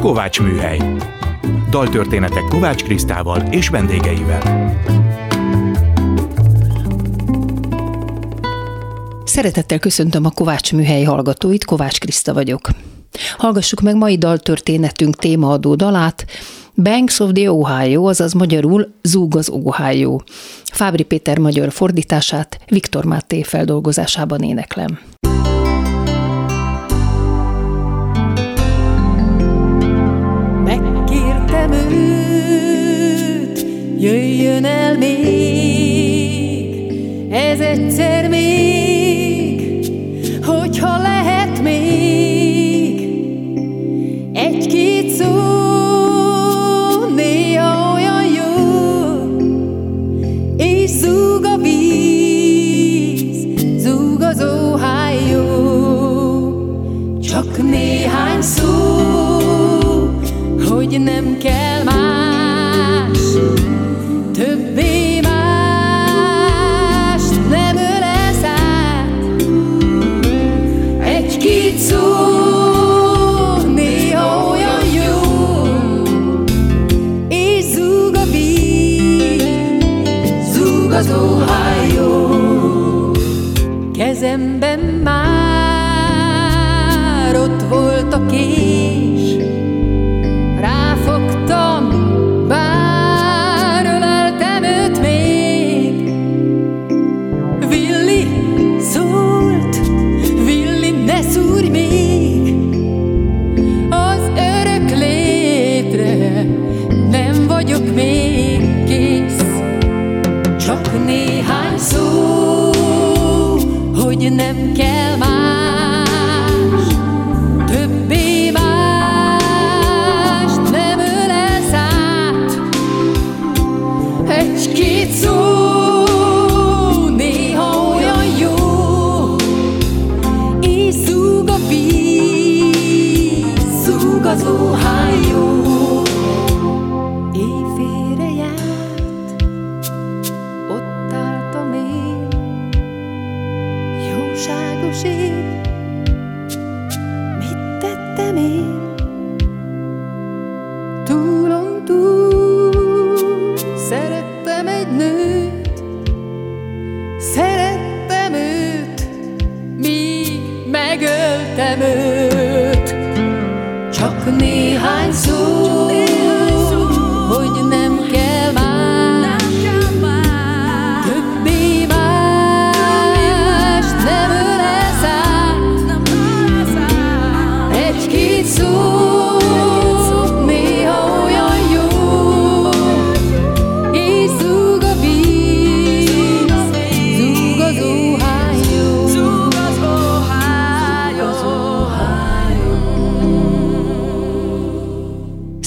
Kovács Műhely. Daltörténetek Kovács Krisztával és vendégeivel. Szeretettel köszöntöm a Kovács Műhely hallgatóit, Kovács Kriszta vagyok. Hallgassuk meg mai daltörténetünk témaadó dalát, Banks of the Ohio, azaz magyarul Zúg az Ohio. Fábri Péter magyar fordítását Viktor Máté feldolgozásában éneklem. Jöjjön el még, ez egyszer még, hogyha lehet még. Egy-két szó, néha olyan jó, és zúg a víz, zúg az Ohio, csak néhány szó, hogy nem kell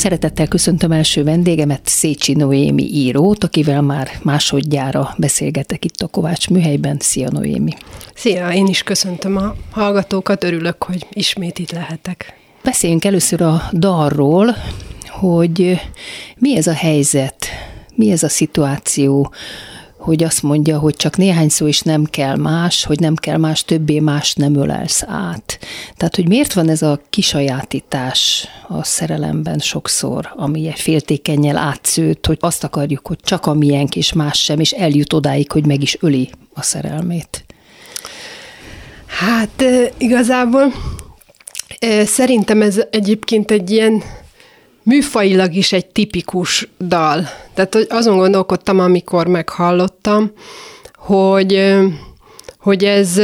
Szeretettel köszöntöm első vendégemet, Szécsi Noémi írót, akivel már másodjára beszélgetek itt a Kovács műhelyben. Szia Noémi! Szia, én is köszöntöm a hallgatókat, örülök, hogy ismét itt lehetek. Beszéljünk először a dalról, hogy mi ez a helyzet, mi ez a szituáció, hogy azt mondja, hogy csak néhány szó is nem kell más, hogy nem kell más, többé más nem ölelsz át. Tehát, hogy miért van ez a kisajátítás a szerelemben sokszor, ami egy féltékennyel átszőtt, hogy azt akarjuk, hogy csak a miénk és más sem, és eljut odáig, hogy meg is öli a szerelmét. Hát igazából szerintem ez egyébként egy ilyen műfajilag is egy tipikus dal. Tehát azon gondolkodtam, amikor meghallottam, hogy, hogy ez,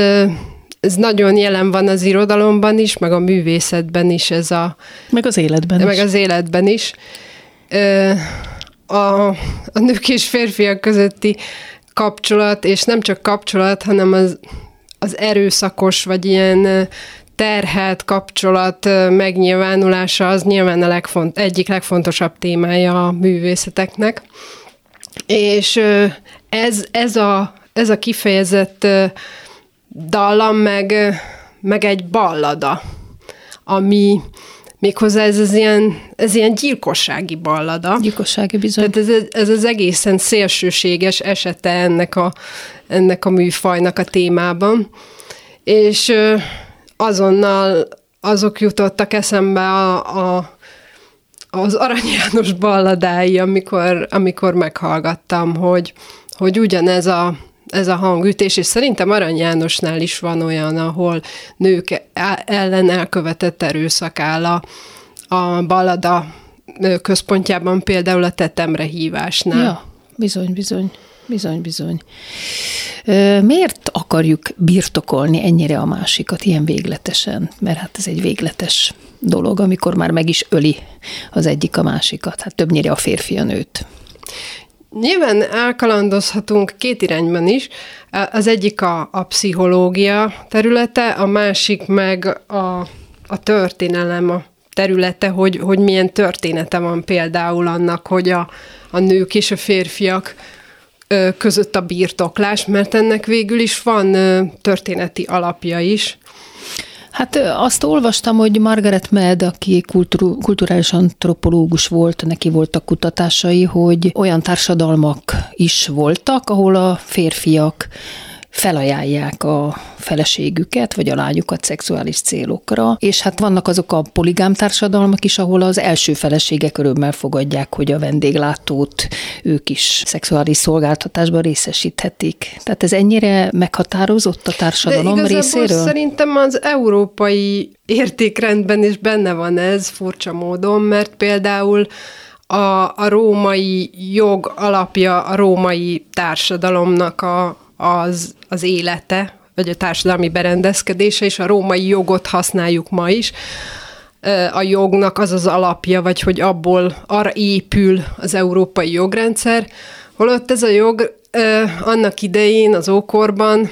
ez nagyon jelen van az irodalomban is, meg a művészetben is ez a... Meg az életben meg is. az életben is. A, a nők és férfiak közötti kapcsolat, és nem csak kapcsolat, hanem az, az erőszakos, vagy ilyen terhelt kapcsolat megnyilvánulása az nyilván a legfont, egyik legfontosabb témája a művészeteknek. És ez, ez, a, ez a kifejezett dallam meg, meg egy ballada, ami méghozzá ez az ilyen, ez ilyen gyilkossági ballada. Gyilkossági bizony. Tehát ez, ez az egészen szélsőséges esete ennek a, ennek a műfajnak a témában. És azonnal azok jutottak eszembe a, a az Arany János balladái, amikor, amikor meghallgattam, hogy, hogy ugyanez a, ez a hangütés, és szerintem Arany Jánosnál is van olyan, ahol nők ellen elkövetett erőszak áll a, a ballada központjában, például a tetemre hívásnál. Ja, bizony, bizony. Bizony, bizony. Miért akarjuk birtokolni ennyire a másikat ilyen végletesen? Mert hát ez egy végletes dolog, amikor már meg is öli az egyik a másikat. Hát többnyire a férfi a nőt. Nyilván elkalandozhatunk két irányban is. Az egyik a, a pszichológia területe, a másik meg a, a történelem a területe, hogy, hogy milyen története van például annak, hogy a, a nők és a férfiak között a birtoklás, mert ennek végül is van történeti alapja is. Hát azt olvastam, hogy Margaret Mead, aki kultúr, kulturális antropológus volt, neki voltak kutatásai, hogy olyan társadalmak is voltak, ahol a férfiak felajánlják a feleségüket, vagy a lányukat szexuális célokra, és hát vannak azok a poligám társadalmak is, ahol az első feleségek örömmel fogadják, hogy a vendéglátót ők is szexuális szolgáltatásban részesíthetik. Tehát ez ennyire meghatározott a társadalom De részéről? szerintem az európai értékrendben is benne van ez furcsa módon, mert például a, a római jog alapja a római társadalomnak a, az, az élete, vagy a társadalmi berendezkedése, és a római jogot használjuk ma is. A jognak az az alapja, vagy hogy abból arra épül az európai jogrendszer, holott ez a jog annak idején, az ókorban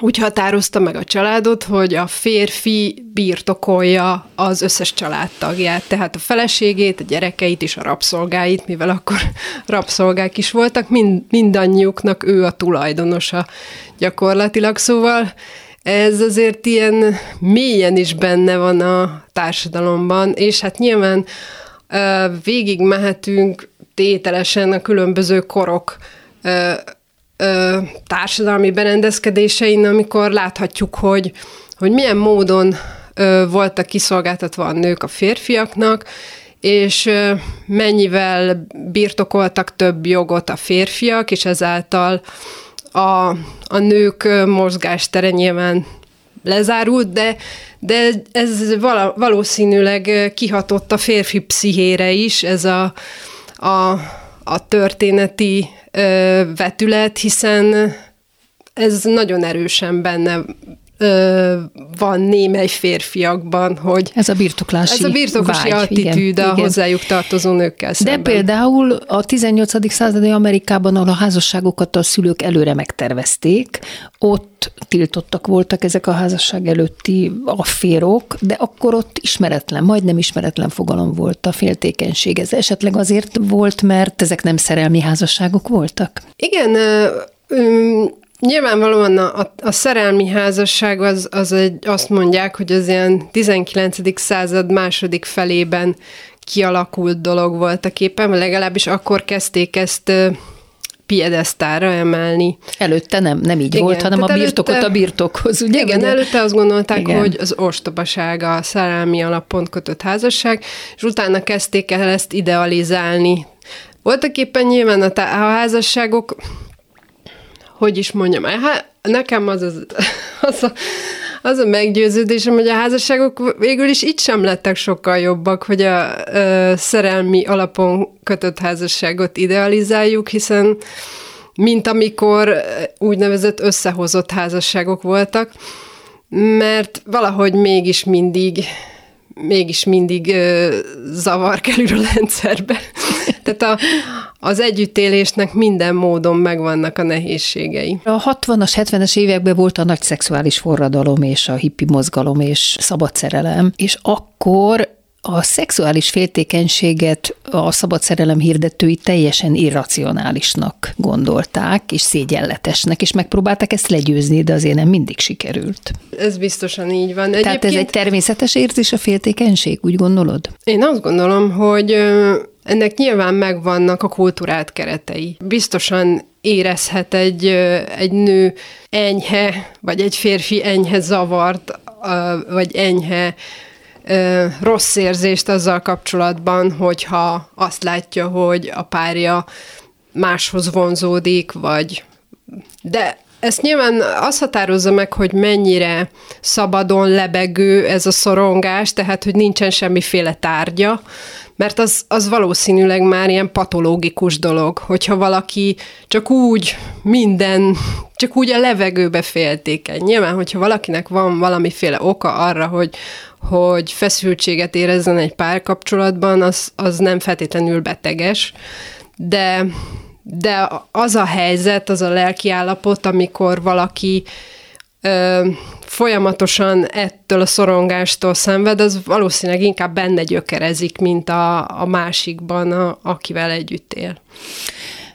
úgy határozta meg a családot, hogy a férfi birtokolja az összes családtagját, tehát a feleségét, a gyerekeit és a rabszolgáit, mivel akkor rabszolgák is voltak, mind, mindannyiuknak ő a tulajdonosa gyakorlatilag, szóval ez azért ilyen mélyen is benne van a társadalomban, és hát nyilván végig mehetünk tételesen a különböző korok ö, társadalmi berendezkedésein, amikor láthatjuk, hogy, hogy milyen módon ö, voltak kiszolgáltatva a nők a férfiaknak, és ö, mennyivel birtokoltak több jogot a férfiak, és ezáltal a, a nők mozgástere nyilván lezárult, de, de ez vala, valószínűleg kihatott a férfi pszichére is, ez a, a, a történeti vetület, hiszen ez nagyon erősen benne ö, van némely férfiakban, hogy ez a birtoklási Ez a birtoklási vágy, attitűd igen, a igen. hozzájuk tartozó nőkkel De szemben. például a 18. századi Amerikában, ahol a házasságokat a szülők előre megtervezték, ott tiltottak voltak ezek a házasság előtti afférok, de akkor ott ismeretlen, majdnem ismeretlen fogalom volt a féltékenység. Ez esetleg azért volt, mert ezek nem szerelmi házasságok voltak? Igen, ö, ö, Nyilvánvalóan a, a, a szerelmi házasság az, az egy, azt mondják, hogy az ilyen 19. század második felében kialakult dolog volt a képen, legalábbis akkor kezdték ezt piedesztára emelni. Előtte nem, nem így Igen, volt, hanem a birtokot előtte- a birtokhoz, ugye? Igen, a- előtte azt gondolták. Igen. hogy az ostobaság a szerelmi alapon kötött házasság, és utána kezdték el ezt idealizálni. Voltak éppen nyilván a, tá- a házasságok, hogy is mondjam, hát nekem az, az, az, a, az a meggyőződésem, hogy a házasságok végül is itt sem lettek sokkal jobbak, hogy a ö, szerelmi alapon kötött házasságot idealizáljuk, hiszen mint amikor úgynevezett összehozott házasságok voltak, mert valahogy mégis mindig mégis mindig ö, zavar kerül a rendszerbe. Tehát a, az együttélésnek minden módon megvannak a nehézségei. A 60-as, 70-es években volt a nagy szexuális forradalom és a hippi mozgalom és szabad szerelem, és akkor a szexuális féltékenységet a szabad szerelem hirdetői teljesen irracionálisnak gondolták, és szégyenletesnek, és megpróbálták ezt legyőzni, de azért nem mindig sikerült. Ez biztosan így van. Tehát ez egy természetes érzés a féltékenység, úgy gondolod? Én azt gondolom, hogy ennek nyilván megvannak a kultúrált keretei. Biztosan érezhet egy, egy nő enyhe, vagy egy férfi enyhe zavart, vagy enyhe ö, rossz érzést azzal kapcsolatban, hogyha azt látja, hogy a párja máshoz vonzódik, vagy de ezt nyilván az határozza meg, hogy mennyire szabadon lebegő ez a szorongás, tehát hogy nincsen semmiféle tárgya, mert az, az valószínűleg már ilyen patológikus dolog, hogyha valaki csak úgy minden, csak úgy a levegőbe féltékeny. Nyilván, hogyha valakinek van valamiféle oka arra, hogy, hogy feszültséget érezzen egy párkapcsolatban, az, az nem feltétlenül beteges, de de az a helyzet, az a lelki állapot, amikor valaki ö, folyamatosan ettől a szorongástól szenved, az valószínűleg inkább benne gyökerezik, mint a, a másikban, a, akivel együtt él.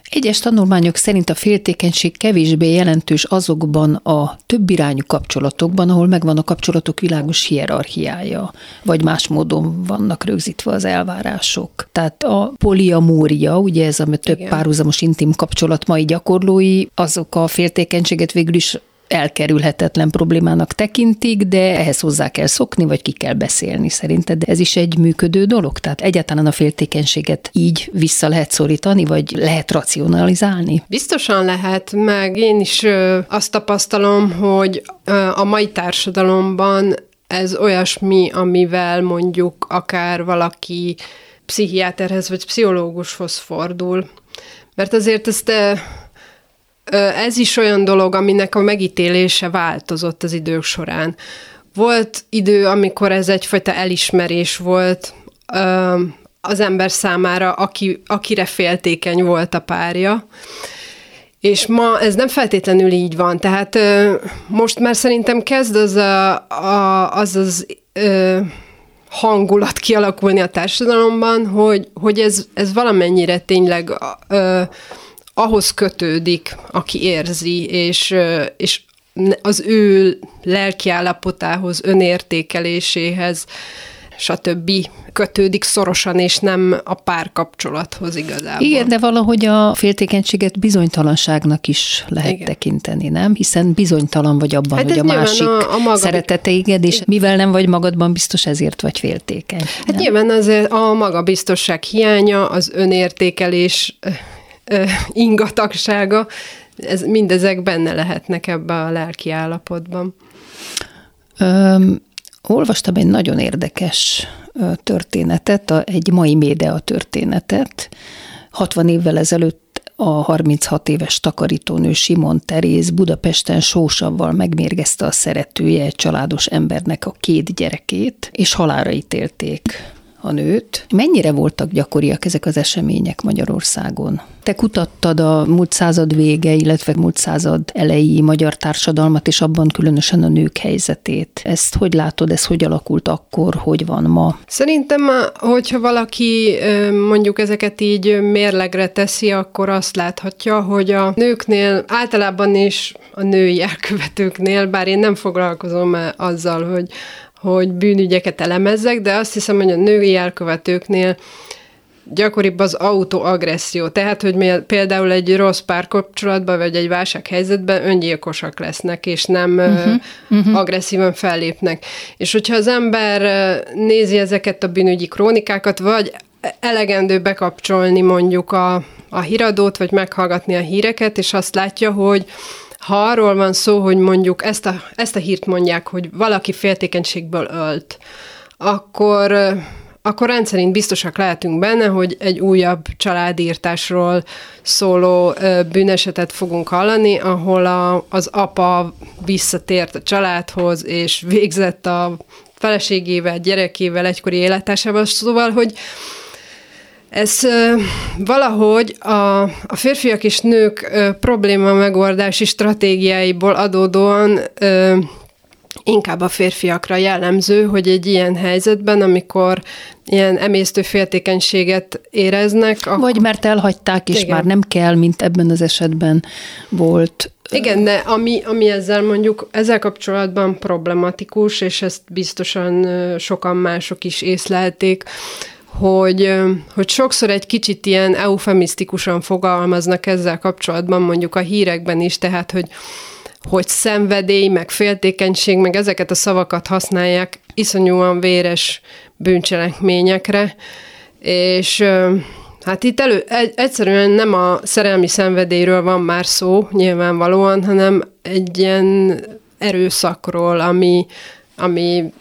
Egyes tanulmányok szerint a féltékenység kevésbé jelentős azokban a több irányú kapcsolatokban, ahol megvan a kapcsolatok világos hierarchiája, vagy más módon vannak rögzítve az elvárások. Tehát a poliamória, ugye ez a több Igen. párhuzamos intim kapcsolat mai gyakorlói, azok a féltékenységet végül is elkerülhetetlen problémának tekintik, de ehhez hozzá kell szokni, vagy ki kell beszélni szerinted. Ez is egy működő dolog? Tehát egyáltalán a féltékenységet így vissza lehet szorítani, vagy lehet racionalizálni? Biztosan lehet, meg én is azt tapasztalom, hogy a mai társadalomban ez olyasmi, amivel mondjuk akár valaki pszichiáterhez vagy pszichológushoz fordul. Mert azért ezt ez is olyan dolog, aminek a megítélése változott az idők során. Volt idő, amikor ez egyfajta elismerés volt az ember számára, aki, akire féltékeny volt a párja, és ma ez nem feltétlenül így van. Tehát most már szerintem kezd az a, a, az, az ö, hangulat kialakulni a társadalomban, hogy, hogy ez, ez valamennyire tényleg ö, ahhoz kötődik, aki érzi, és, és az ő lelkiállapotához, önértékeléséhez, stb. kötődik szorosan, és nem a párkapcsolathoz igazából. Igen, de valahogy a féltékenységet bizonytalanságnak is lehet Igen. tekinteni, nem? Hiszen bizonytalan vagy abban, hát hogy a másik a, a maga... szeretete téged, és mivel nem vagy magadban biztos, ezért vagy féltékeny. Hát nem? nyilván azért a magabiztosság hiánya, az önértékelés ingatagsága, ez, mindezek benne lehetnek ebbe a lelki állapotban. Öm, olvastam egy nagyon érdekes történetet, egy mai média történetet. 60 évvel ezelőtt a 36 éves takarítónő Simon Teréz Budapesten sósavval megmérgezte a szeretője egy családos embernek a két gyerekét, és halára ítélték a nőt. Mennyire voltak gyakoriak ezek az események Magyarországon? Te kutattad a múlt század vége, illetve múlt század elejé magyar társadalmat, és abban különösen a nők helyzetét. Ezt hogy látod, ez hogy alakult akkor, hogy van ma? Szerintem, hogyha valaki mondjuk ezeket így mérlegre teszi, akkor azt láthatja, hogy a nőknél általában is a női elkövetőknél, bár én nem foglalkozom azzal, hogy hogy bűnügyeket elemezzek, de azt hiszem, hogy a női elkövetőknél gyakoribb az autoagresszió. Tehát, hogy például egy rossz párkapcsolatban, vagy egy válsághelyzetben öngyilkosak lesznek, és nem uh-huh, uh-huh. agresszívan fellépnek. És hogyha az ember nézi ezeket a bűnügyi krónikákat, vagy elegendő bekapcsolni mondjuk a, a híradót, vagy meghallgatni a híreket, és azt látja, hogy ha arról van szó, hogy mondjuk ezt a, ezt a hírt mondják, hogy valaki féltékenységből ölt, akkor, akkor rendszerint biztosak lehetünk benne, hogy egy újabb családírtásról szóló bűnesetet fogunk hallani, ahol a, az apa visszatért a családhoz, és végzett a feleségével, gyerekével, egykori élettársával, szóval, hogy ez valahogy a, a férfiak és nők probléma megoldási stratégiáiból adódóan inkább a férfiakra jellemző, hogy egy ilyen helyzetben, amikor ilyen emésztő féltékenységet éreznek. Akkor... Vagy mert elhagyták, és Igen. már nem kell, mint ebben az esetben volt. Igen, de ami, ami ezzel mondjuk, ezzel kapcsolatban problematikus, és ezt biztosan sokan mások is észlelték, hogy, hogy sokszor egy kicsit ilyen eufemisztikusan fogalmaznak ezzel kapcsolatban, mondjuk a hírekben is, tehát, hogy, hogy szenvedély, meg féltékenység, meg ezeket a szavakat használják iszonyúan véres bűncselekményekre, és hát itt elő, egy, egyszerűen nem a szerelmi szenvedélyről van már szó nyilvánvalóan, hanem egy ilyen erőszakról, ami, ami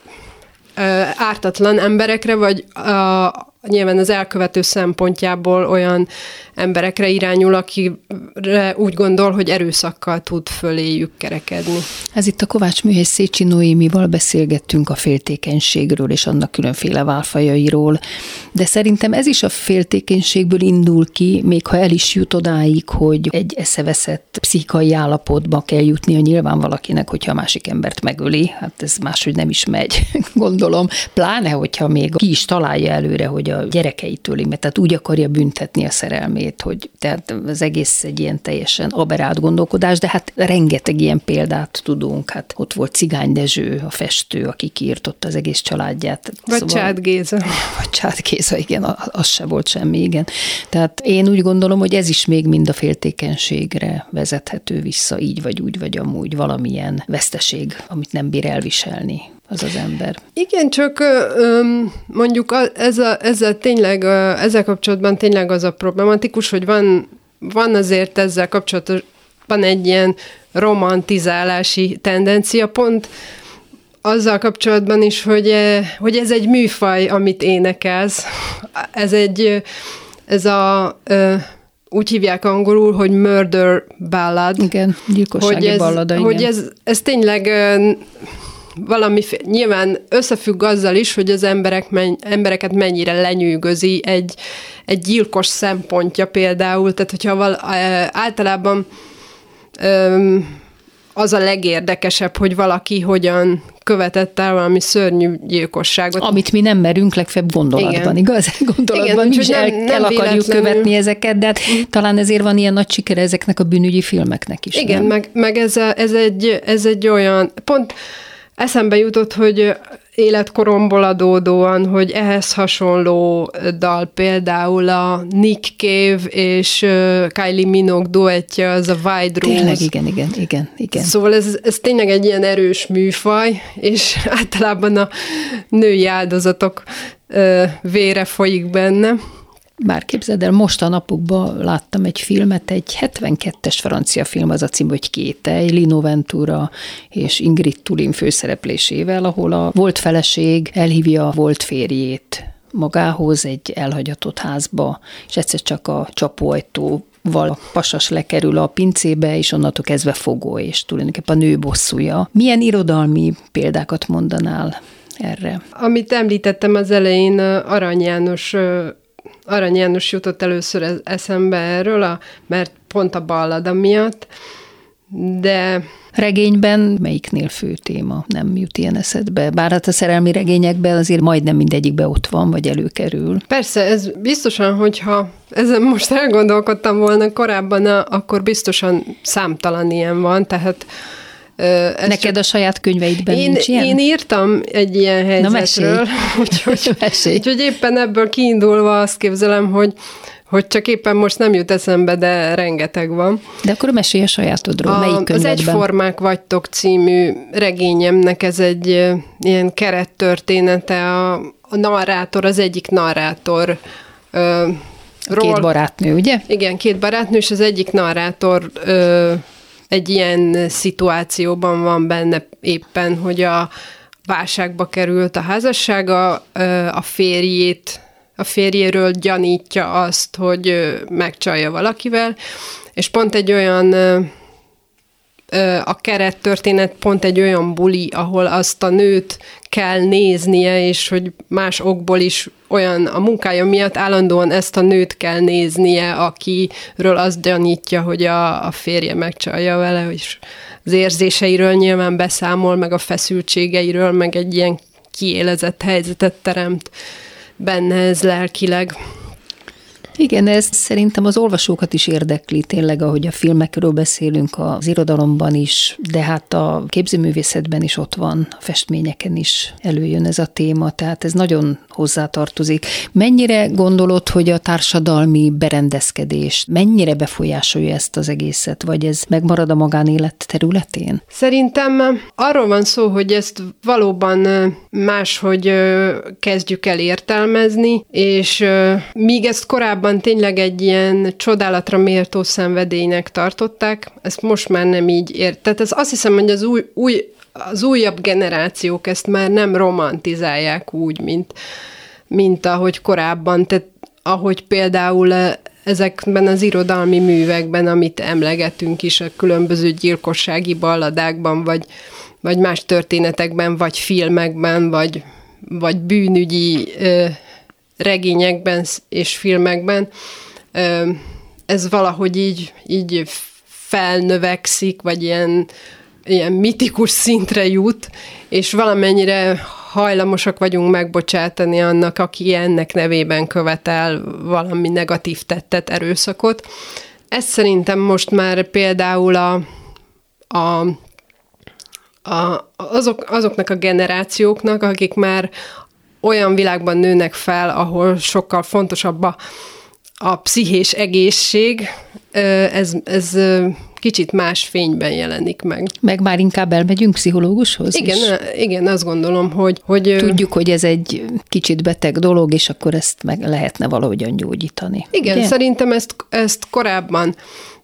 ártatlan emberekre, vagy a, nyilván az elkövető szempontjából olyan emberekre irányul, akire úgy gondol, hogy erőszakkal tud föléjük kerekedni. Ez itt a Kovács Műhely Szécsi Noémival beszélgettünk a féltékenységről és annak különféle válfajairól, de szerintem ez is a féltékenységből indul ki, még ha el is jut odáig, hogy egy eszeveszett pszichai állapotba kell jutnia nyilván valakinek, hogyha a másik embert megöli, hát ez máshogy nem is megy, gondolom, pláne, hogyha még ki is találja előre, hogy a gyerekeitől, mert tehát úgy akarja büntetni a szerelmét, hogy tehát az egész egy ilyen teljesen aberált gondolkodás, de hát rengeteg ilyen példát tudunk. Hát ott volt Cigány Dezső, a festő, aki kiirtotta az egész családját. Vagy szóval, Csád Géza. Vagy Csád Géza, igen, az se volt semmi, igen. Tehát én úgy gondolom, hogy ez is még mind a féltékenységre vezethető vissza, így vagy úgy, vagy amúgy valamilyen veszteség, amit nem bír elviselni az az ember. Igen, csak mondjuk ezzel, ezzel tényleg, ezzel kapcsolatban tényleg az a problematikus, hogy van, van azért ezzel kapcsolatban egy ilyen romantizálási tendencia, pont azzal kapcsolatban is, hogy, hogy ez egy műfaj, amit énekelsz. Ez egy, ez a úgy hívják angolul, hogy murder ballad. Igen, gyilkossági hogy ez, ballada, igen. Hogy ez, ez tényleg valami, nyilván összefügg azzal is, hogy az emberek men, embereket mennyire lenyűgözi egy, egy gyilkos szempontja például, tehát hogyha val, általában öm, az a legérdekesebb, hogy valaki hogyan követett el valami szörnyű gyilkosságot. Amit mi nem merünk legfeljebb gondolatban, Igen. igaz? Gondolatban Igen, mi is el, nem, nem el akarjuk véletlenül. követni ezeket, de hát mm. talán ezért van ilyen nagy sikere ezeknek a bűnügyi filmeknek is. Igen, nem? meg, meg ez, a, ez, egy, ez egy olyan, pont Eszembe jutott, hogy életkoromból adódóan, hogy ehhez hasonló dal például a Nick Cave és Kylie Minogue duettje, az a Wide Rose. Tényleg, igen, igen, igen, igen. Szóval ez, ez tényleg egy ilyen erős műfaj, és általában a női áldozatok vére folyik benne. Bár képzeld el, most a napokban láttam egy filmet, egy 72-es francia film, az a cím, hogy Kétej, Lino Ventura és Ingrid Tulin főszereplésével, ahol a volt feleség elhívja a volt férjét magához egy elhagyatott házba, és egyszer csak a csapóajtó val pasas lekerül a pincébe, és onnantól kezdve fogó, és tulajdonképpen a nő bosszúja. Milyen irodalmi példákat mondanál erre? Amit említettem az elején, Arany János Arany János jutott először eszembe erről, a, mert pont a ballada miatt, de... Regényben melyiknél fő téma? Nem jut ilyen eszedbe? Bár hát a szerelmi regényekben azért majdnem mindegyikbe ott van, vagy előkerül. Persze, ez biztosan, hogyha ezen most elgondolkodtam volna korábban, akkor biztosan számtalan ilyen van, tehát ez Neked csak... a saját könyveidben én, nincs ilyen? Én írtam egy ilyen helyzetről, Na, úgyhogy, úgyhogy éppen ebből kiindulva azt képzelem, hogy hogy csak éppen most nem jut eszembe, de rengeteg van. De akkor mesélj a sajátodról, a, melyik könyvedben? Az Egyformák vagytok című regényemnek ez egy ilyen kerettörténete, a, a narrátor, az egyik narrátor ö, Ról, két barátnő, ugye? Igen, két barátnő, és az egyik narrátor ö, egy ilyen szituációban van benne éppen, hogy a válságba került a házassága, a férjét, a férjéről gyanítja azt, hogy megcsalja valakivel, és pont egy olyan a keret történet pont egy olyan buli, ahol azt a nőt kell néznie, és hogy más okból is olyan a munkája miatt állandóan ezt a nőt kell néznie, akiről azt gyanítja, hogy a, a férje megcsalja vele, és az érzéseiről nyilván beszámol, meg a feszültségeiről, meg egy ilyen kiélezett helyzetet teremt benne ez lelkileg. Igen, ez szerintem az olvasókat is érdekli, tényleg, ahogy a filmekről beszélünk, az irodalomban is, de hát a képzőművészetben is ott van, a festményeken is előjön ez a téma, tehát ez nagyon hozzátartozik. Mennyire gondolod, hogy a társadalmi berendezkedés mennyire befolyásolja ezt az egészet, vagy ez megmarad a magánélet területén? Szerintem arról van szó, hogy ezt valóban máshogy kezdjük el értelmezni, és míg ezt korábban tényleg egy ilyen csodálatra méltó szenvedélynek tartották, ezt most már nem így ért. Tehát ez azt hiszem, hogy az új, új az újabb generációk ezt már nem romantizálják úgy, mint, mint ahogy korábban. Tehát ahogy például eh, ezekben az irodalmi művekben, amit emlegetünk is, a különböző gyilkossági balladákban, vagy, vagy más történetekben, vagy filmekben, vagy, vagy bűnügyi ö, regényekben és filmekben, ez valahogy így, így felnövekszik, vagy ilyen, ilyen mitikus szintre jut, és valamennyire hajlamosak vagyunk megbocsátani annak, aki ennek nevében követel valami negatív tettet, erőszakot. Ez szerintem most már például a, a, a, azok, azoknak a generációknak, akik már olyan világban nőnek fel, ahol sokkal fontosabb a, a pszichés egészség, ez, ez kicsit más fényben jelenik meg. Meg már inkább elmegyünk pszichológushoz? Igen, és igen, azt gondolom, hogy... hogy Tudjuk, hogy ez egy kicsit beteg dolog, és akkor ezt meg lehetne valahogyan gyógyítani. Igen, ugye? szerintem ezt, ezt korábban,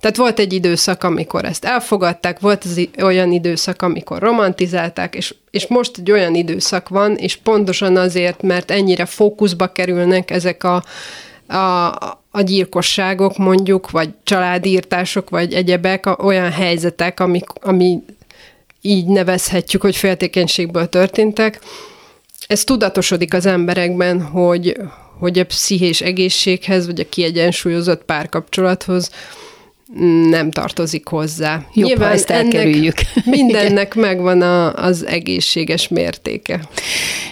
tehát volt egy időszak, amikor ezt elfogadták, volt az olyan időszak, amikor romantizálták, és, és most egy olyan időszak van, és pontosan azért, mert ennyire fókuszba kerülnek ezek a, a, a gyilkosságok mondjuk, vagy családírtások, vagy egyebek, olyan helyzetek, amik, ami így nevezhetjük, hogy féltékenységből történtek, ez tudatosodik az emberekben, hogy, hogy a pszichés egészséghez, vagy a kiegyensúlyozott párkapcsolathoz nem tartozik hozzá. Jobb, ha ezt elkerüljük. mindennek megvan a, az egészséges mértéke.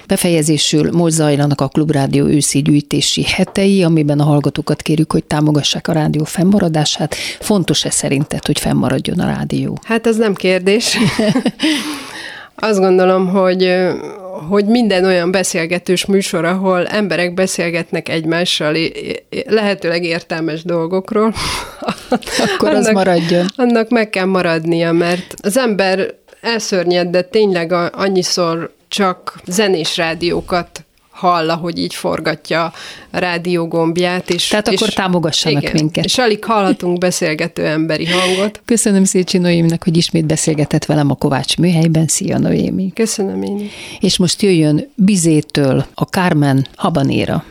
Befejezésül most zajlanak a Klubrádió őszi gyűjtési hetei, amiben a hallgatókat kérjük, hogy támogassák a rádió fennmaradását. Fontos-e szerinted, hogy fennmaradjon a rádió? Hát ez nem kérdés. Azt gondolom, hogy hogy minden olyan beszélgetős műsor, ahol emberek beszélgetnek egymással lehetőleg értelmes dolgokról, Akkor az maradjon. Annak meg kell maradnia, mert az ember elszörnyed, de tényleg annyiszor csak zenés rádiókat hall, hogy így forgatja a rádió gombját. És, Tehát akkor és, támogassanak igen, minket. És alig hallhatunk beszélgető emberi hangot. Köszönöm Szécsi Noéminek, hogy ismét beszélgetett velem a Kovács műhelyben. Szia Noémi! Köszönöm én. És most jöjjön Bizétől a Carmen Habanéra.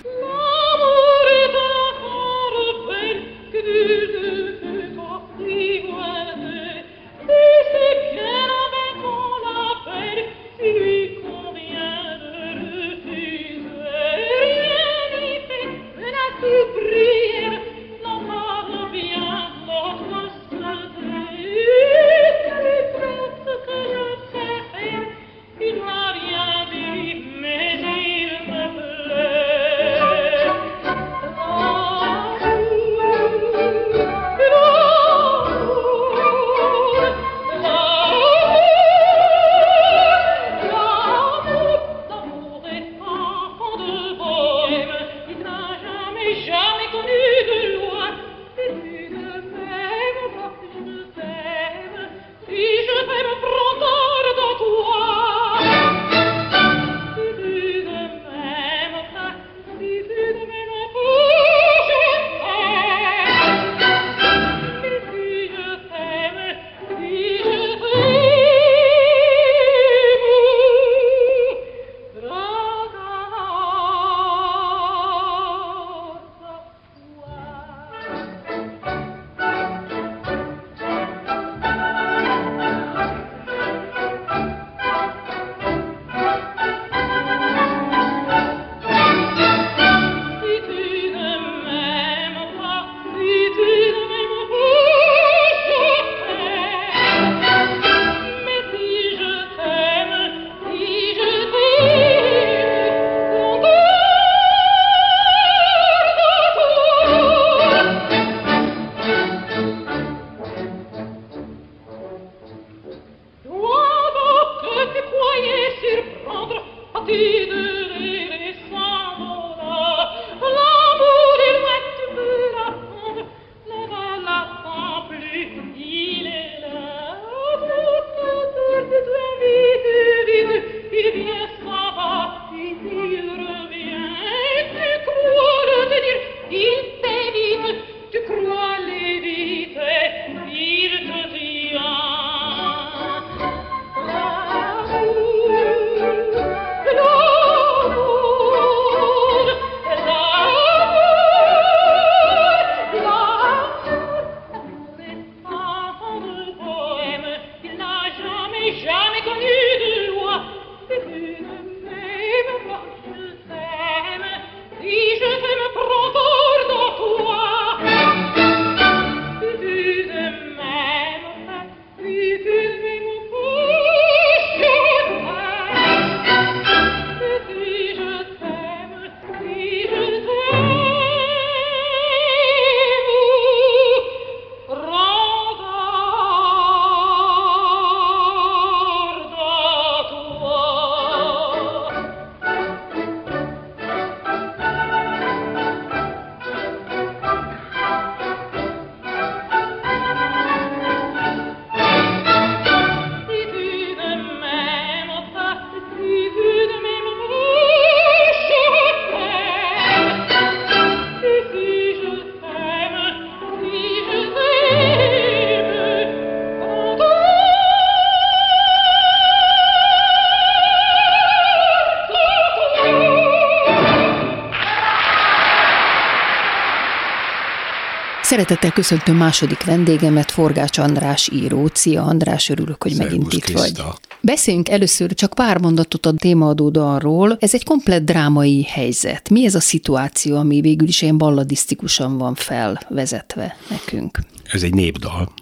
Szeretettel köszöntöm második vendégemet, Forgács András író. Szia András, örülök, hogy Szervusz, megint itt Kriszta. vagy. Beszéljünk először csak pár mondatot a témaadó dalról. Ez egy komplett drámai helyzet. Mi ez a szituáció, ami végül is ilyen balladisztikusan van felvezetve nekünk? Ez egy népdal,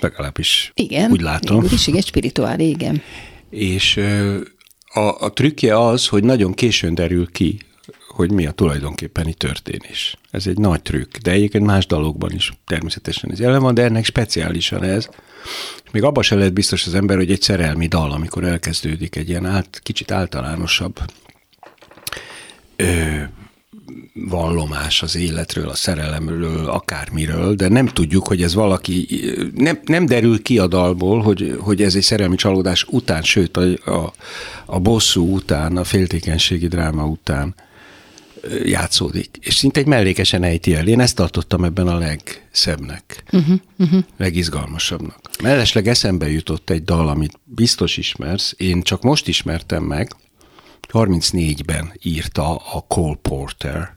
legalábbis Igen, úgy látom. is egy spirituális, igen. És a, a trükkje az, hogy nagyon későn derül ki, hogy mi a tulajdonképpeni történés. Ez egy nagy trükk, de egyébként más dalokban is természetesen ez jelen van, de ennek speciálisan ez. És még abban se lehet biztos az ember, hogy egy szerelmi dal, amikor elkezdődik egy ilyen át, kicsit általánosabb ö, vallomás az életről, a szerelemről, akármiről, de nem tudjuk, hogy ez valaki, nem, nem derül ki a dalból, hogy, hogy ez egy szerelmi csalódás után, sőt a, a, a bosszú után, a féltékenységi dráma után játszódik. És szinte egy mellékesen ejti el. Én ezt tartottam ebben a legszebbnek, uh-huh, uh-huh. legizgalmasabbnak. Mellesleg eszembe jutott egy dal, amit biztos ismersz, én csak most ismertem meg, 34-ben írta a Cole Porter,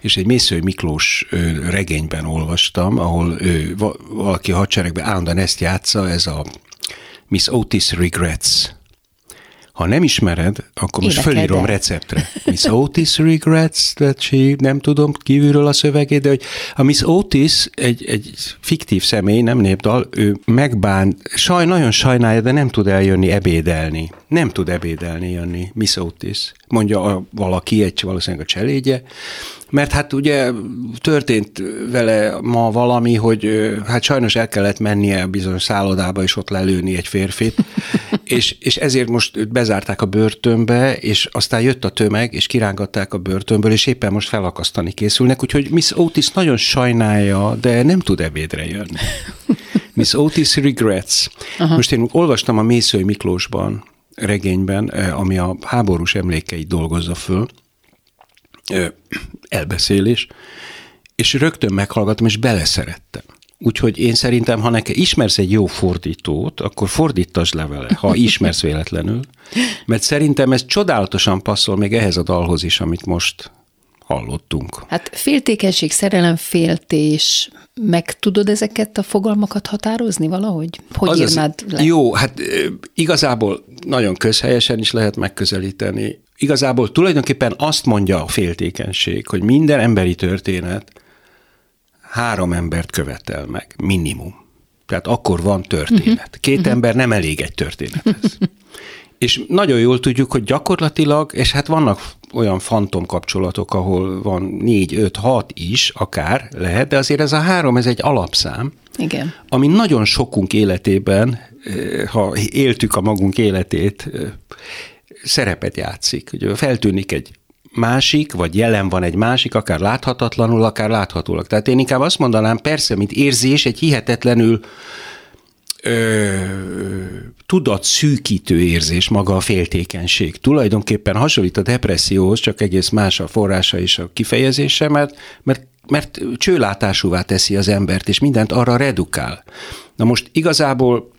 és egy Mészői Miklós regényben olvastam, ahol va- valaki a hadseregben állandóan ezt játsza, ez a Miss Otis Regrets. Ha nem ismered, akkor most Énekeld fölírom receptre. Miss Otis regrets that she, nem tudom kívülről a szövegét, de hogy a Miss Otis egy, egy fiktív személy, nem népdal, ő megbán, saj, nagyon sajnálja, de nem tud eljönni ebédelni. Nem tud ebédelni jönni, Miss Otis. Mondja a, valaki, egy valószínűleg a cselédje, mert hát ugye történt vele ma valami, hogy hát sajnos el kellett mennie a bizonyos szállodába, és ott lelőni egy férfit, és, és ezért most őt bezárták a börtönbe, és aztán jött a tömeg, és kirángatták a börtönből, és éppen most felakasztani készülnek, úgyhogy Miss Otis nagyon sajnálja, de nem tud ebédre jönni. Miss Otis regrets. Aha. Most én olvastam a Mészői Miklósban, regényben, eh, ami a háborús emlékeit dolgozza föl, elbeszélés, és rögtön meghallgattam, és beleszerettem. Úgyhogy én szerintem, ha neked ismersz egy jó fordítót, akkor fordítasd le vele, ha ismersz véletlenül, mert szerintem ez csodálatosan passzol még ehhez a dalhoz is, amit most hallottunk. Hát féltékenység, szerelemféltés, meg tudod ezeket a fogalmakat határozni valahogy? Hogy Az az- írnád le? Jó, hát igazából nagyon közhelyesen is lehet megközelíteni. Igazából tulajdonképpen azt mondja a féltékenység, hogy minden emberi történet három embert követel meg, minimum. Tehát akkor van történet. Két ember nem elég egy történethez. És nagyon jól tudjuk, hogy gyakorlatilag, és hát vannak olyan fantom kapcsolatok, ahol van négy, öt, hat is, akár lehet, de azért ez a három, ez egy alapszám, Igen. ami nagyon sokunk életében, eh, ha éltük a magunk életét, eh, szerepet játszik. Ugye feltűnik egy másik, vagy jelen van egy másik, akár láthatatlanul, akár láthatólag. Tehát én inkább azt mondanám, persze, mint érzés, egy hihetetlenül ö, tudatszűkítő érzés maga a féltékenység. Tulajdonképpen hasonlít a depresszióhoz, csak egész más a forrása és a kifejezése, mert, mert, mert csőlátásúvá teszi az embert, és mindent arra redukál. Na most igazából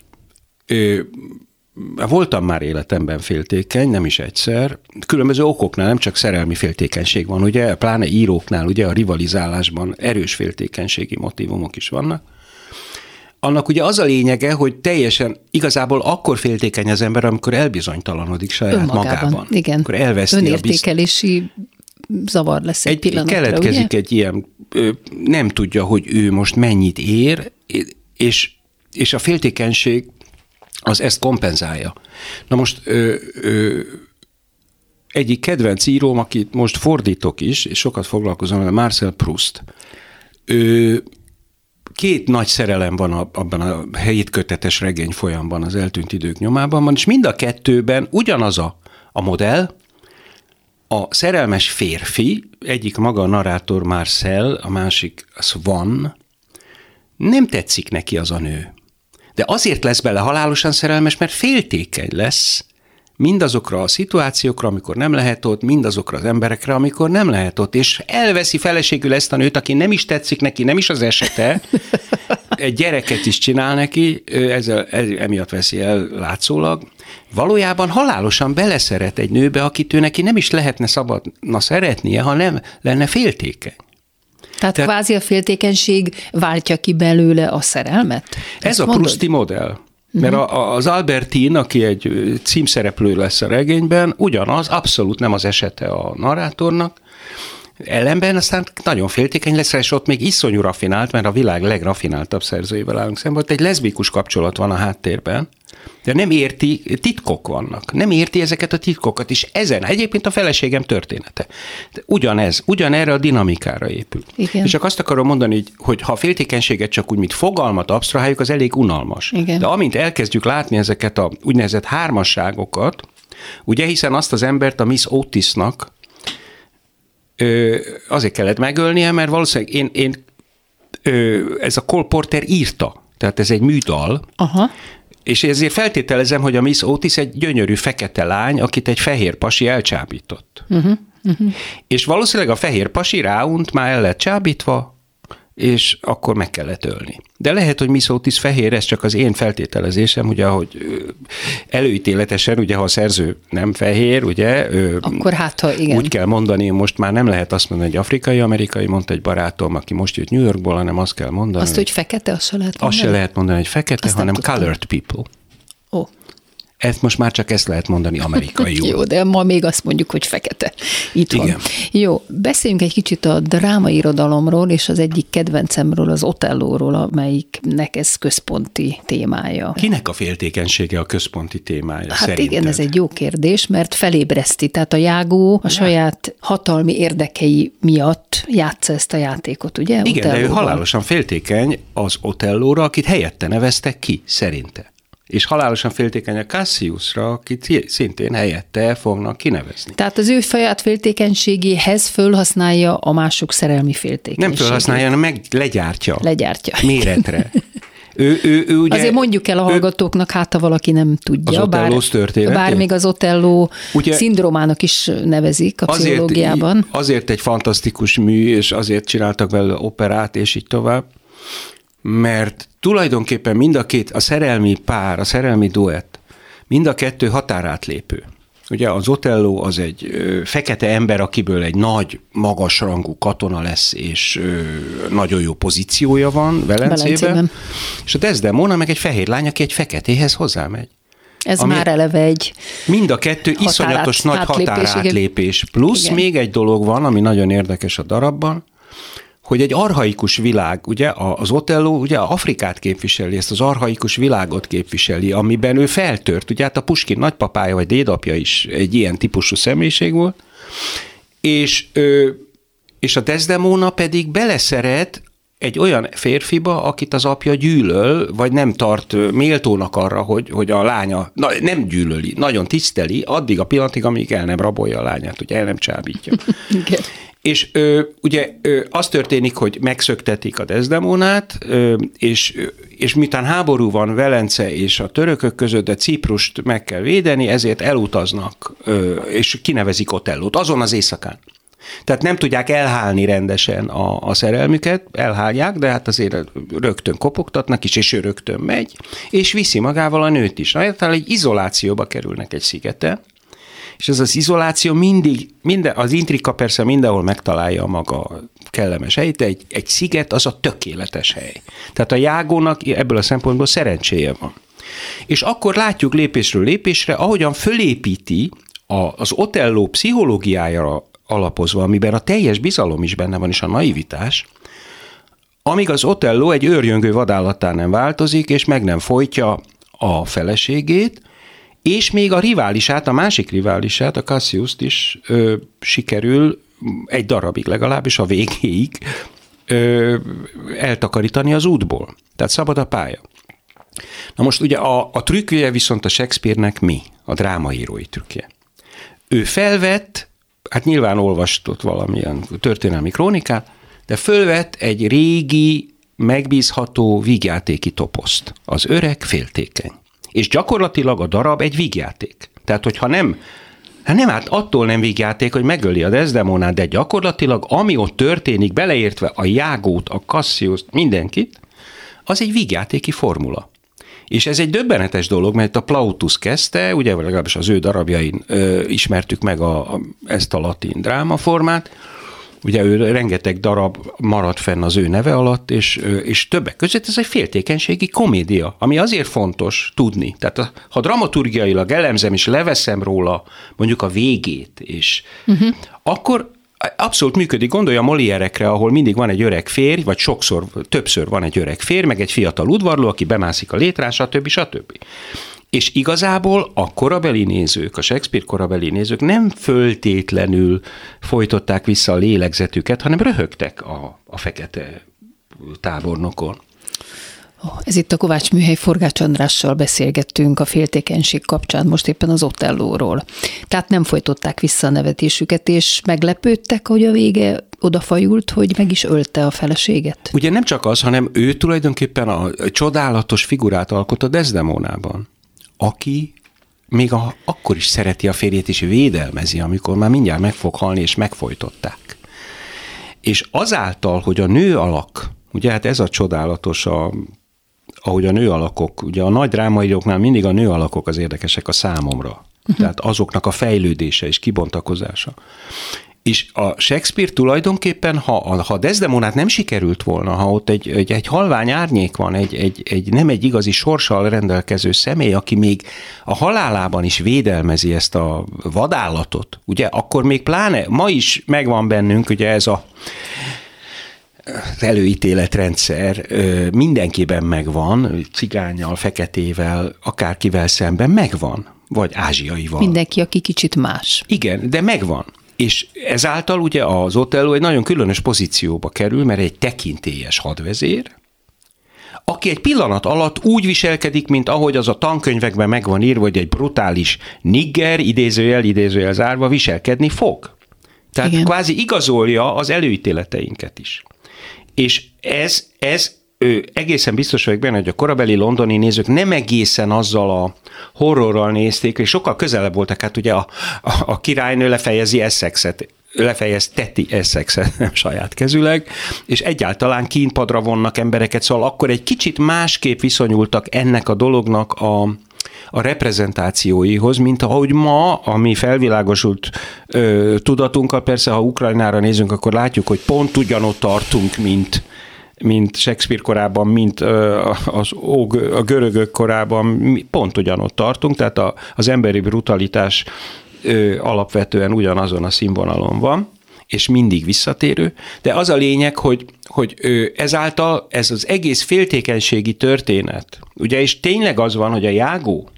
ö, voltam már életemben féltékeny, nem is egyszer. Különböző okoknál, nem csak szerelmi féltékenység van, ugye, pláne íróknál, ugye a rivalizálásban erős féltékenységi motivumok is vannak. Annak ugye az a lényege, hogy teljesen igazából akkor féltékeny az ember, amikor elbizonytalanodik saját Önmagában. magában. Igen. Akkor elveszti a bizt- Önértékelési zavar lesz egy, egy pillanatra, keletkezik ugye? egy ilyen, nem tudja, hogy ő most mennyit ér, és, és a féltékenység az ezt kompenzálja. Na most ö, ö, egyik kedvenc íróm, akit most fordítok is, és sokat foglalkozom vele, Marcel Proust. Ő, két nagy szerelem van a- abban a hétkötetes regény folyamban, az eltűnt idők nyomában van, és mind a kettőben ugyanaz a, a modell, a szerelmes férfi, egyik maga a narrátor Marcel, a másik az van, nem tetszik neki az a nő. De azért lesz bele halálosan szerelmes, mert féltékeny lesz mindazokra a szituációkra, amikor nem lehet ott, mindazokra az emberekre, amikor nem lehet ott, és elveszi feleségül ezt a nőt, aki nem is tetszik neki, nem is az esete, egy gyereket is csinál neki, ezzel, ez, emiatt veszi el látszólag. Valójában halálosan beleszeret egy nőbe, akit ő neki nem is lehetne szabadna szeretnie, ha nem lenne féltékeny. Tehát, Tehát kvázi a féltékenység váltja ki belőle a szerelmet? Ez a mondod? Pruszti modell. Mert a, az Albertin, aki egy címszereplő lesz a regényben, ugyanaz, abszolút nem az esete a narrátornak, ellenben aztán nagyon féltékeny lesz, és ott még iszonyú rafinált, mert a világ legrafináltabb szerzőivel állunk szemben. Ott egy leszbikus kapcsolat van a háttérben, de nem érti, titkok vannak. Nem érti ezeket a titkokat, és ezen egyébként a feleségem története. De Ugyanez, ugyanerre a dinamikára épül. Igen. És csak azt akarom mondani, hogy- hogy ha a féltékenységet csak úgy, mint fogalmat absztraháljuk, az elég unalmas. Igen. De amint elkezdjük látni ezeket a úgynevezett hármasságokat, ugye hiszen azt az embert a Miss Otisnak ö, azért kellett megölnie, mert valószínűleg én, én ö, ez a Cole Porter írta, tehát ez egy műdal, Aha. és ezért feltételezem, hogy a Miss Otis egy gyönyörű fekete lány, akit egy fehér pasi elcsábított. Uh-huh, uh-huh. És valószínűleg a fehér pasi ráunt, már el lett csábítva, és akkor meg kellett ölni. De lehet, hogy Miss Otis fehér, ez csak az én feltételezésem, ugye, hogy előítéletesen, ugye, ha a szerző nem fehér, ugye, Akkor hát, ha igen. úgy kell mondani, most már nem lehet azt mondani, hogy afrikai-amerikai, mondta egy barátom, aki most jött New Yorkból, hanem azt kell mondani, Azt, hogy fekete, azt se lehet azt se mondani? lehet mondani, hogy fekete, Azt nem hanem colored people. Ezt most már csak ezt lehet mondani amerikai jó, de ma még azt mondjuk, hogy fekete. Itt van. Igen. Jó, beszéljünk egy kicsit a drámairodalomról, és az egyik kedvencemről, az Otellóról, amelyiknek ez központi témája. Kinek a féltékenysége a központi témája Hát szerinted? igen, ez egy jó kérdés, mert felébreszti. Tehát a jágó a saját hatalmi érdekei miatt játsza ezt a játékot, ugye? Igen, de ő halálosan féltékeny az Otellóra, akit helyette neveztek ki, szerinte. És halálosan féltékeny a Cassiusra, akit szi- szintén helyette fognak kinevezni. Tehát az ő saját féltékenységéhez fölhasználja a mások szerelmi Nem féltékenységét. felhasználja, hanem meg legyártja. Legyártja. Méretre. Ő, ő, ő ugye, Azért mondjuk el a ő- hallgatóknak, hát ha valaki nem tudja. Az történetét? Bár még az Otelló Ugye- szindrómának is nevezik a pszichológiában. Azért egy fantasztikus mű, és azért csináltak belőle operát, és így tovább, mert tulajdonképpen mind a két, a szerelmi pár, a szerelmi duett, mind a kettő határátlépő. Ugye az Otello az egy ö, fekete ember, akiből egy nagy, magasrangú katona lesz, és ö, nagyon jó pozíciója van Velencében. Velencében. És a Desdemona meg egy fehér lány, aki egy feketéhez hozzámegy. Ez ami- már eleve egy Mind a kettő Határát- iszonyatos nagy határátlépés. Plusz Igen. még egy dolog van, ami nagyon érdekes a darabban, hogy egy arhaikus világ, ugye az Otello ugye Afrikát képviseli, ezt az arhaikus világot képviseli, amiben ő feltört. Ugye hát a Puskin nagypapája vagy dédapja is egy ilyen típusú személyiség volt, és, és a Desdemona pedig beleszeret egy olyan férfiba, akit az apja gyűlöl, vagy nem tart méltónak arra, hogy, hogy a lánya na, nem gyűlöli, nagyon tiszteli, addig a pillanatig, amíg el nem rabolja a lányát, ugye el nem csábítja. És ö, ugye ö, az történik, hogy megszöktetik a Desdemonát, ö, és, és miután háború van Velence és a törökök között, de Ciprust meg kell védeni, ezért elutaznak, ö, és kinevezik Otellót azon az éjszakán. Tehát nem tudják elhálni rendesen a, a szerelmüket, elhálják, de hát azért rögtön kopogtatnak is, és ő rögtön megy, és viszi magával a nőt is. Na, hát egy izolációba kerülnek egy szigeten, és ez az izoláció mindig, minden, az intrika persze mindenhol megtalálja a maga kellemes helyét, de egy, egy sziget az a tökéletes hely. Tehát a jágónak ebből a szempontból szerencséje van. És akkor látjuk lépésről lépésre, ahogyan fölépíti a, az Otello pszichológiájára alapozva, amiben a teljes bizalom is benne van, és a naivitás, amíg az Otello egy őrjöngő vadállattá nem változik, és meg nem folytja a feleségét, és még a riválisát, a másik riválisát, a Cassius-t is ö, sikerül egy darabig legalábbis a végéig ö, eltakarítani az útból. Tehát szabad a pálya. Na most ugye a, a trükkje viszont a Shakespeare-nek mi? A drámaírói trükkje. Ő felvett, hát nyilván olvastott valamilyen történelmi krónikát, de fölvett egy régi, megbízható vígjátéki toposzt. Az öreg féltékeny. És gyakorlatilag a darab egy vígjáték. Tehát, hogyha nem Hát nem, hát attól nem vígjáték, hogy megöli a Desdemonát, de gyakorlatilag ami ott történik, beleértve a Jágót, a Cassius, mindenkit, az egy vígjátéki formula. És ez egy döbbenetes dolog, mert a Plautus kezdte, ugye legalábbis az ő darabjain ö, ismertük meg a, a, ezt a latin drámaformát, Ugye ő rengeteg darab maradt fenn az ő neve alatt, és, és többek között ez egy féltékenységi komédia, ami azért fontos tudni. Tehát ha dramaturgiailag elemzem és leveszem róla mondjuk a végét, és uh-huh. akkor abszolút működik. Gondolja a Molière-ekre, ahol mindig van egy öreg férj, vagy sokszor, többször van egy öreg férj, meg egy fiatal udvarló, aki bemászik a létrán, stb. stb. És igazából a korabeli nézők, a Shakespeare korabeli nézők nem föltétlenül folytották vissza a lélegzetüket, hanem röhögtek a, a fekete tábornokon. Ez itt a Kovács Műhely Forgács Andrással beszélgettünk a féltékenység kapcsán, most éppen az Otellóról. Tehát nem folytották vissza a nevetésüket, és meglepődtek, hogy a vége odafajult, hogy meg is ölte a feleséget. Ugye nem csak az, hanem ő tulajdonképpen a csodálatos figurát alkot a Desdemonában, aki még a, akkor is szereti a férjét, és védelmezi, amikor már mindjárt meg fog halni, és megfojtották. És azáltal, hogy a nő alak, ugye hát ez a csodálatos, a, ahogy a nő alakok, ugye a nagy drámaíróknál mindig a nő alakok az érdekesek a számomra. Uh-huh. Tehát azoknak a fejlődése és kibontakozása. És a Shakespeare tulajdonképpen, ha, ha Desdemonát nem sikerült volna, ha ott egy, egy, egy halvány árnyék van, egy, egy, egy, nem egy igazi sorssal rendelkező személy, aki még a halálában is védelmezi ezt a vadállatot, ugye, akkor még pláne ma is megvan bennünk, ugye ez a előítéletrendszer mindenkiben megvan, cigányjal, feketével, akárkivel szemben megvan, vagy ázsiaival. Mindenki, aki kicsit más. Igen, de megvan. És ezáltal ugye az Otello egy nagyon különös pozícióba kerül, mert egy tekintélyes hadvezér, aki egy pillanat alatt úgy viselkedik, mint ahogy az a tankönyvekben meg van írva, hogy egy brutális nigger, idézőjel, idézőjel zárva viselkedni fog. Tehát Igen. Igen. kvázi igazolja az előítéleteinket is. És ez, ez ő, egészen biztos vagyok benne, hogy a korabeli londoni nézők nem egészen azzal a horrorral nézték, és sokkal közelebb voltak, hát ugye a, a, a királynő lefejezi Essexet, lefejezteti Essexet nem saját kezüleg, és egyáltalán kínpadra vonnak embereket, szóval akkor egy kicsit másképp viszonyultak ennek a dolognak a, a reprezentációihoz, mint ahogy ma, ami felvilágosult ö, tudatunkkal, persze ha Ukrajnára nézünk, akkor látjuk, hogy pont ugyanott tartunk, mint, mint Shakespeare korában, mint az, a görögök korában, pont ugyanott tartunk, tehát a, az emberi brutalitás alapvetően ugyanazon a színvonalon van és mindig visszatérő, de az a lényeg, hogy, hogy ezáltal ez az egész féltékenységi történet, ugye, és tényleg az van, hogy a Jágó,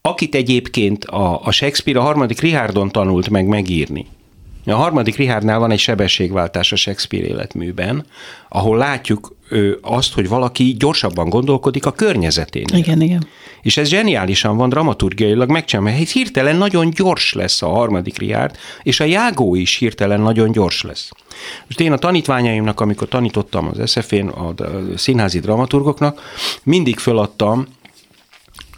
akit egyébként a, a Shakespeare a harmadik Richardon tanult meg megírni, a harmadik Richardnál van egy sebességváltás a Shakespeare életműben, ahol látjuk ö, azt, hogy valaki gyorsabban gondolkodik a környezetén. Igen, igen. És ez zseniálisan van dramaturgiailag megcsinálva, mert hirtelen nagyon gyors lesz a harmadik Richard, és a Jágó is hirtelen nagyon gyors lesz. Most én a tanítványaimnak, amikor tanítottam az SF-én, a színházi dramaturgoknak, mindig föladtam,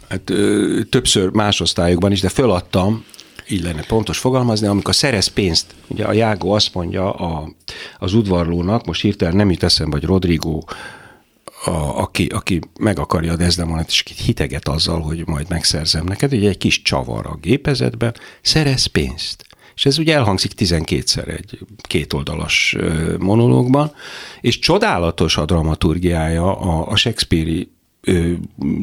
hát ö, többször más osztályokban is, de föladtam, így lenne pontos fogalmazni, amikor szerez pénzt, ugye a Jágó azt mondja a, az udvarlónak, most hirtelen nem jut eszembe, vagy Rodrigo, a, aki, aki meg akarja a Desdemonát, és hiteget azzal, hogy majd megszerzem neked, ugye egy kis csavar a gépezetben, szerez pénzt. És ez ugye elhangzik 12-szer egy kétoldalas monológban, és csodálatos a dramaturgiája a, a Shakespeare-i ö,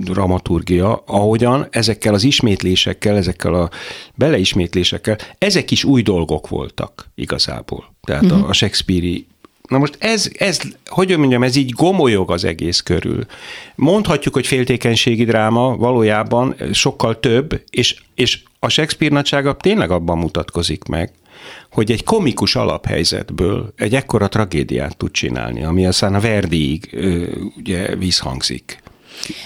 dramaturgia, ahogyan ezekkel az ismétlésekkel, ezekkel a beleismétlésekkel, ezek is új dolgok voltak igazából. Tehát uh-huh. a, a Shakespeare-i Na most ez, ez, hogy mondjam, ez így gomolyog az egész körül. Mondhatjuk, hogy féltékenységi dráma valójában sokkal több, és, és a Shakespeare nagysága tényleg abban mutatkozik meg, hogy egy komikus alaphelyzetből egy ekkora tragédiát tud csinálni, ami aztán a Verdiig ugye visszhangzik.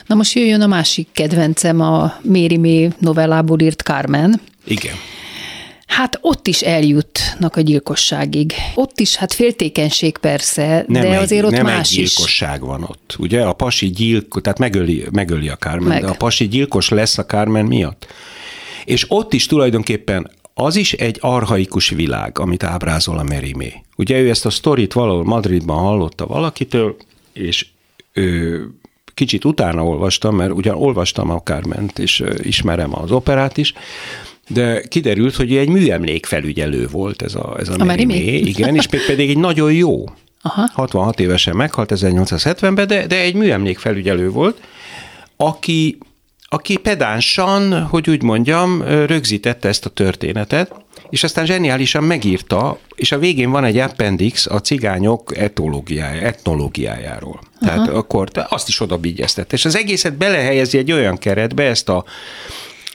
Na most jöjjön a másik kedvencem, a Méri Mé novellából írt Carmen. Igen. Hát ott is eljutnak a gyilkosságig. Ott is, hát féltékenység persze, Nem de egy, azért ott nem más egy is. gyilkosság van ott. Ugye a pasi gyilkos, tehát megöli, megöli a Carmen, Meg. de a pasi gyilkos lesz a Carmen miatt. És ott is tulajdonképpen az is egy arhaikus világ, amit ábrázol a Merimé. Ugye ő ezt a sztorit valahol Madridban hallotta valakitől, és ő kicsit utána olvastam, mert ugyan olvastam a Carment, és ismerem az operát is, de kiderült, hogy egy műemlék felügyelő volt ez a, ez a, A? May, igen, és még pedig egy nagyon jó. Aha. 66 évesen meghalt 1870-ben, de, de egy műemlék felügyelő volt, aki, aki pedánsan, hogy úgy mondjam, rögzítette ezt a történetet, és aztán zseniálisan megírta, és a végén van egy appendix a cigányok etológiája, etnológiájáról. Tehát akkor azt is oda és az egészet belehelyezi egy olyan keretbe, ezt a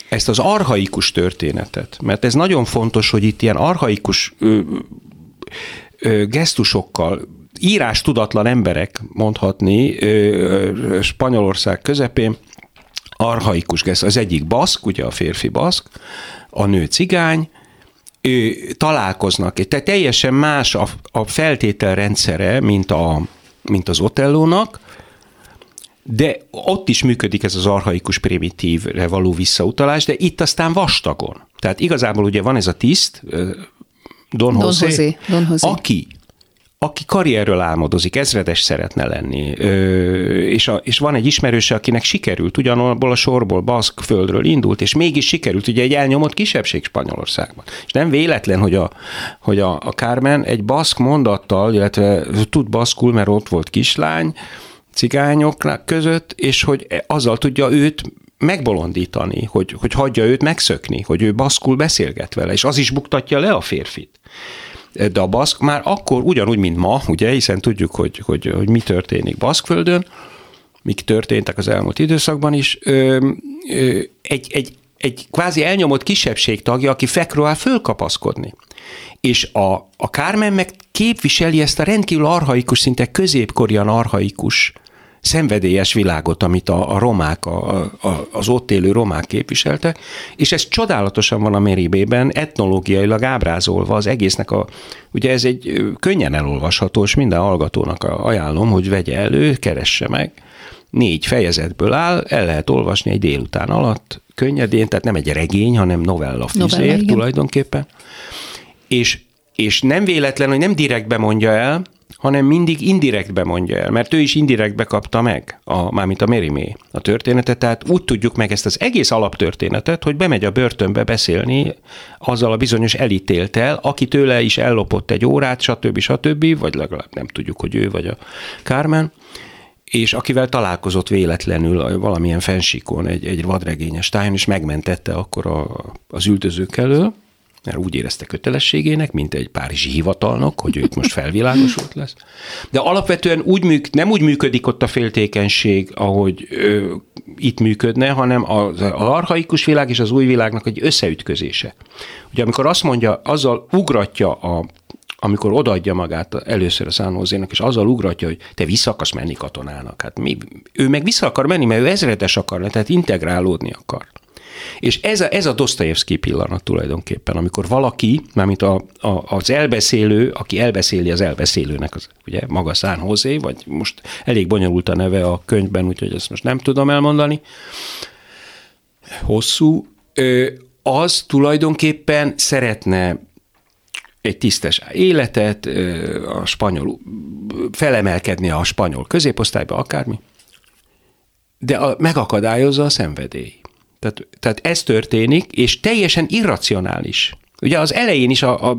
ezt az arhaikus történetet, mert ez nagyon fontos, hogy itt ilyen arhaikus ö, ö, gesztusokkal írás tudatlan emberek mondhatni ö, Spanyolország közepén, arhaikus gesztus. Az egyik baszk, ugye a férfi baszk, a nő cigány, ő, találkoznak, tehát teljesen más a, a feltételrendszere, mint, a, mint az Otellónak, de ott is működik ez az arhaikus primitívre való visszautalás, de itt aztán vastagon. Tehát igazából ugye van ez a tiszt, Don, Don José, José, Don José. aki aki karrierről álmodozik, ezredes szeretne lenni, ö, és, a, és van egy ismerőse, akinek sikerült, ugyanabból a sorból, baszk földről indult, és mégis sikerült, ugye egy elnyomott kisebbség Spanyolországban. És nem véletlen, hogy a, hogy a, a Carmen egy baszk mondattal, illetve tud baszkul, mert ott volt kislány, cigányok között, és hogy azzal tudja őt megbolondítani, hogy, hogy hagyja őt megszökni, hogy ő baszkul beszélget vele, és az is buktatja le a férfit. De a baszk már akkor ugyanúgy, mint ma, ugye, hiszen tudjuk, hogy, hogy, hogy mi történik Baszkföldön, mik történtek az elmúlt időszakban is, ö, ö, egy, egy, egy kvázi elnyomott kisebbség tagja, aki fekről fölkapaszkodni. És a, a Kármen meg képviseli ezt a rendkívül arhaikus, szinte középkorian arhaikus szenvedélyes világot, amit a, a romák, a, a, az ott élő romák képviseltek, és ez csodálatosan van a Meribében, etnológiailag ábrázolva az egésznek a, ugye ez egy könnyen elolvasható, és minden hallgatónak ajánlom, hogy vegye elő, keresse meg, négy fejezetből áll, el lehet olvasni egy délután alatt, könnyedén, tehát nem egy regény, hanem novella igen. tulajdonképpen, és, és nem véletlen, hogy nem direktbe mondja el, hanem mindig indirektbe mondja el, mert ő is indirektbe kapta meg, a, mármint a Mérimé a történetet, tehát úgy tudjuk meg ezt az egész alaptörténetet, hogy bemegy a börtönbe beszélni azzal a bizonyos elítéltel, aki tőle is ellopott egy órát, stb. stb., vagy legalább nem tudjuk, hogy ő vagy a Kármen, és akivel találkozott véletlenül valamilyen fensíkon egy, egy vadregényes tájon, és megmentette akkor a, az üldözők elől, mert úgy érezte kötelességének, mint egy párizsi hivatalnok, hogy őt most felvilágosult lesz. De alapvetően úgy műk, nem úgy működik ott a féltékenység, ahogy ö, itt működne, hanem az, arhaikus világ és az új világnak egy összeütközése. Ugye amikor azt mondja, azzal ugratja a amikor odaadja magát először a Szánhozénak, és azzal ugratja, hogy te vissza akarsz menni katonának. Hát mi, ő meg vissza akar menni, mert ő ezredes akar lenni, tehát integrálódni akar. És ez a, ez a Dostoyevsky pillanat tulajdonképpen, amikor valaki, mármint a, a, az elbeszélő, aki elbeszéli az elbeszélőnek, az ugye maga San Jose, vagy most elég bonyolult a neve a könyvben, úgyhogy ezt most nem tudom elmondani, hosszú, az tulajdonképpen szeretne egy tisztes életet, a spanyol, felemelkedni a spanyol középosztályba, akármi, de a, megakadályozza a szenvedély. Tehát, tehát ez történik, és teljesen irracionális. Ugye az elején is, a, a,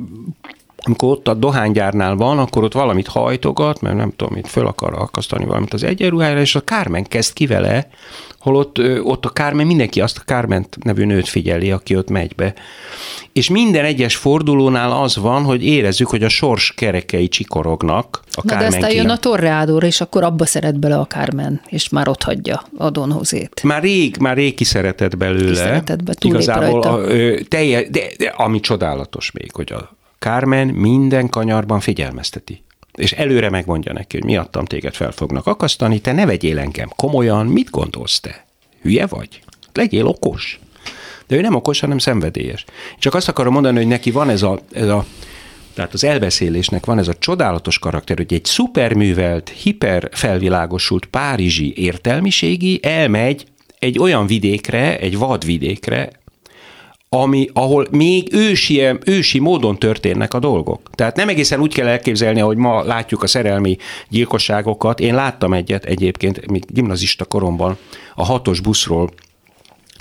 amikor ott a dohánygyárnál van, akkor ott valamit hajtogat, mert nem tudom, itt föl akar akasztani valamit az egyenruhájára, és a Kármen kezd ki vele, holott ott a Kármen, mindenki azt a Kárment nevű nőt figyeli, aki ott megy be. És minden egyes fordulónál az van, hogy érezzük, hogy a sors kerekei csikorognak a Na de Kármen aztán jön a Torreádóra, és akkor abba szeret bele a Carmen, és már ott hagyja a Don Josét. Már rég, már rég kiszeretett belőle. Kiszeretett be, Igazából rajta. a, ö, telje, de, de ami csodálatos még, hogy a Carmen minden kanyarban figyelmezteti. És előre megmondja neki, hogy miattam téged fel fognak akasztani, te ne vegyél engem komolyan, mit gondolsz te? Hülye vagy? Legyél okos. De ő nem okos, hanem szenvedélyes. Csak azt akarom mondani, hogy neki van ez a, ez a tehát az elbeszélésnek van ez a csodálatos karakter, hogy egy szuperművelt, hiper felvilágosult párizsi értelmiségi elmegy egy olyan vidékre, egy vadvidékre, ami, ahol még ősi, ősi módon történnek a dolgok. Tehát nem egészen úgy kell elképzelni, hogy ma látjuk a szerelmi gyilkosságokat. Én láttam egyet egyébként, még gimnazista koromban, a hatos buszról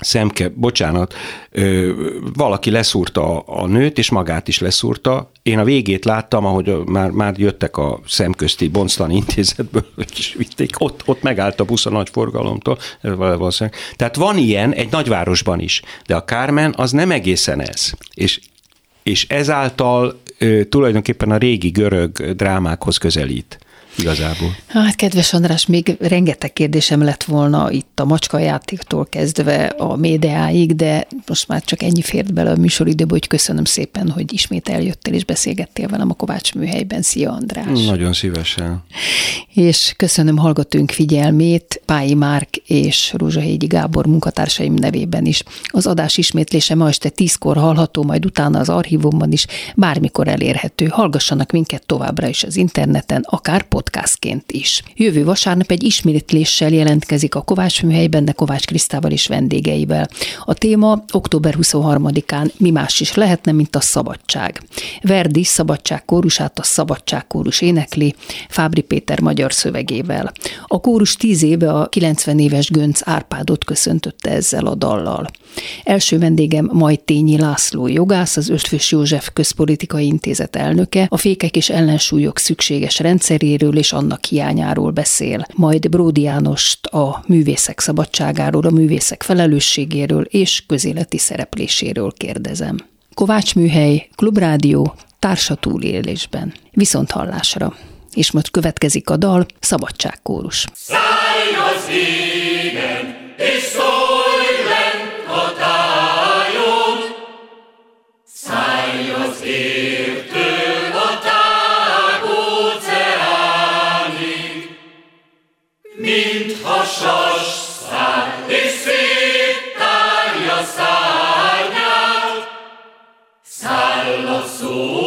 szemke, bocsánat, ö, valaki leszúrta a, a nőt, és magát is leszúrta. Én a végét láttam, ahogy már, már jöttek a szemközti bonctani intézetből, és vitték, ott, ott megállt a busz a nagy forgalomtól, valószínűleg. Tehát van ilyen egy nagyvárosban is, de a Kármen az nem egészen ez. És, és ezáltal ö, tulajdonképpen a régi görög drámákhoz közelít igazából. Hát, kedves András, még rengeteg kérdésem lett volna itt a macskajátéktól kezdve a médiáig, de most már csak ennyi fért bele a műsoridőbe, hogy köszönöm szépen, hogy ismét eljöttél és beszélgettél velem a Kovács műhelyben. Szia, András! Nagyon szívesen. És köszönöm hallgatónk figyelmét Pályi Márk és Rózsahégyi Gábor munkatársaim nevében is. Az adás ismétlése ma este tízkor hallható, majd utána az archívumban is bármikor elérhető. Hallgassanak minket továbbra is az interneten, akár podcastként is. Jövő vasárnap egy ismétléssel jelentkezik a Kovács műhelyben, de Kovács Krisztával és vendégeivel. A téma október 23-án mi más is lehetne, mint a szabadság. Verdi szabadság kórusát a szabadság kórus énekli, Fábri Péter magyar szövegével. A kórus tíz éve a 90 éves Gönc Árpádot köszöntötte ezzel a dallal. Első vendégem Majtényi László jogász, az Ötvös József Közpolitikai Intézet elnöke, a fékek és ellensúlyok szükséges rendszeréről és annak hiányáról beszél. Majd Bródi Jánost a művészek szabadságáról, a művészek felelősségéről és közéleti szerepléséről kérdezem. Kovács Műhely, Klubrádió, társa túlélésben. Viszont hallásra. És most következik a dal Szabadságkórus. Kovács Műhely. Kovács Kriszta műsorát hallották.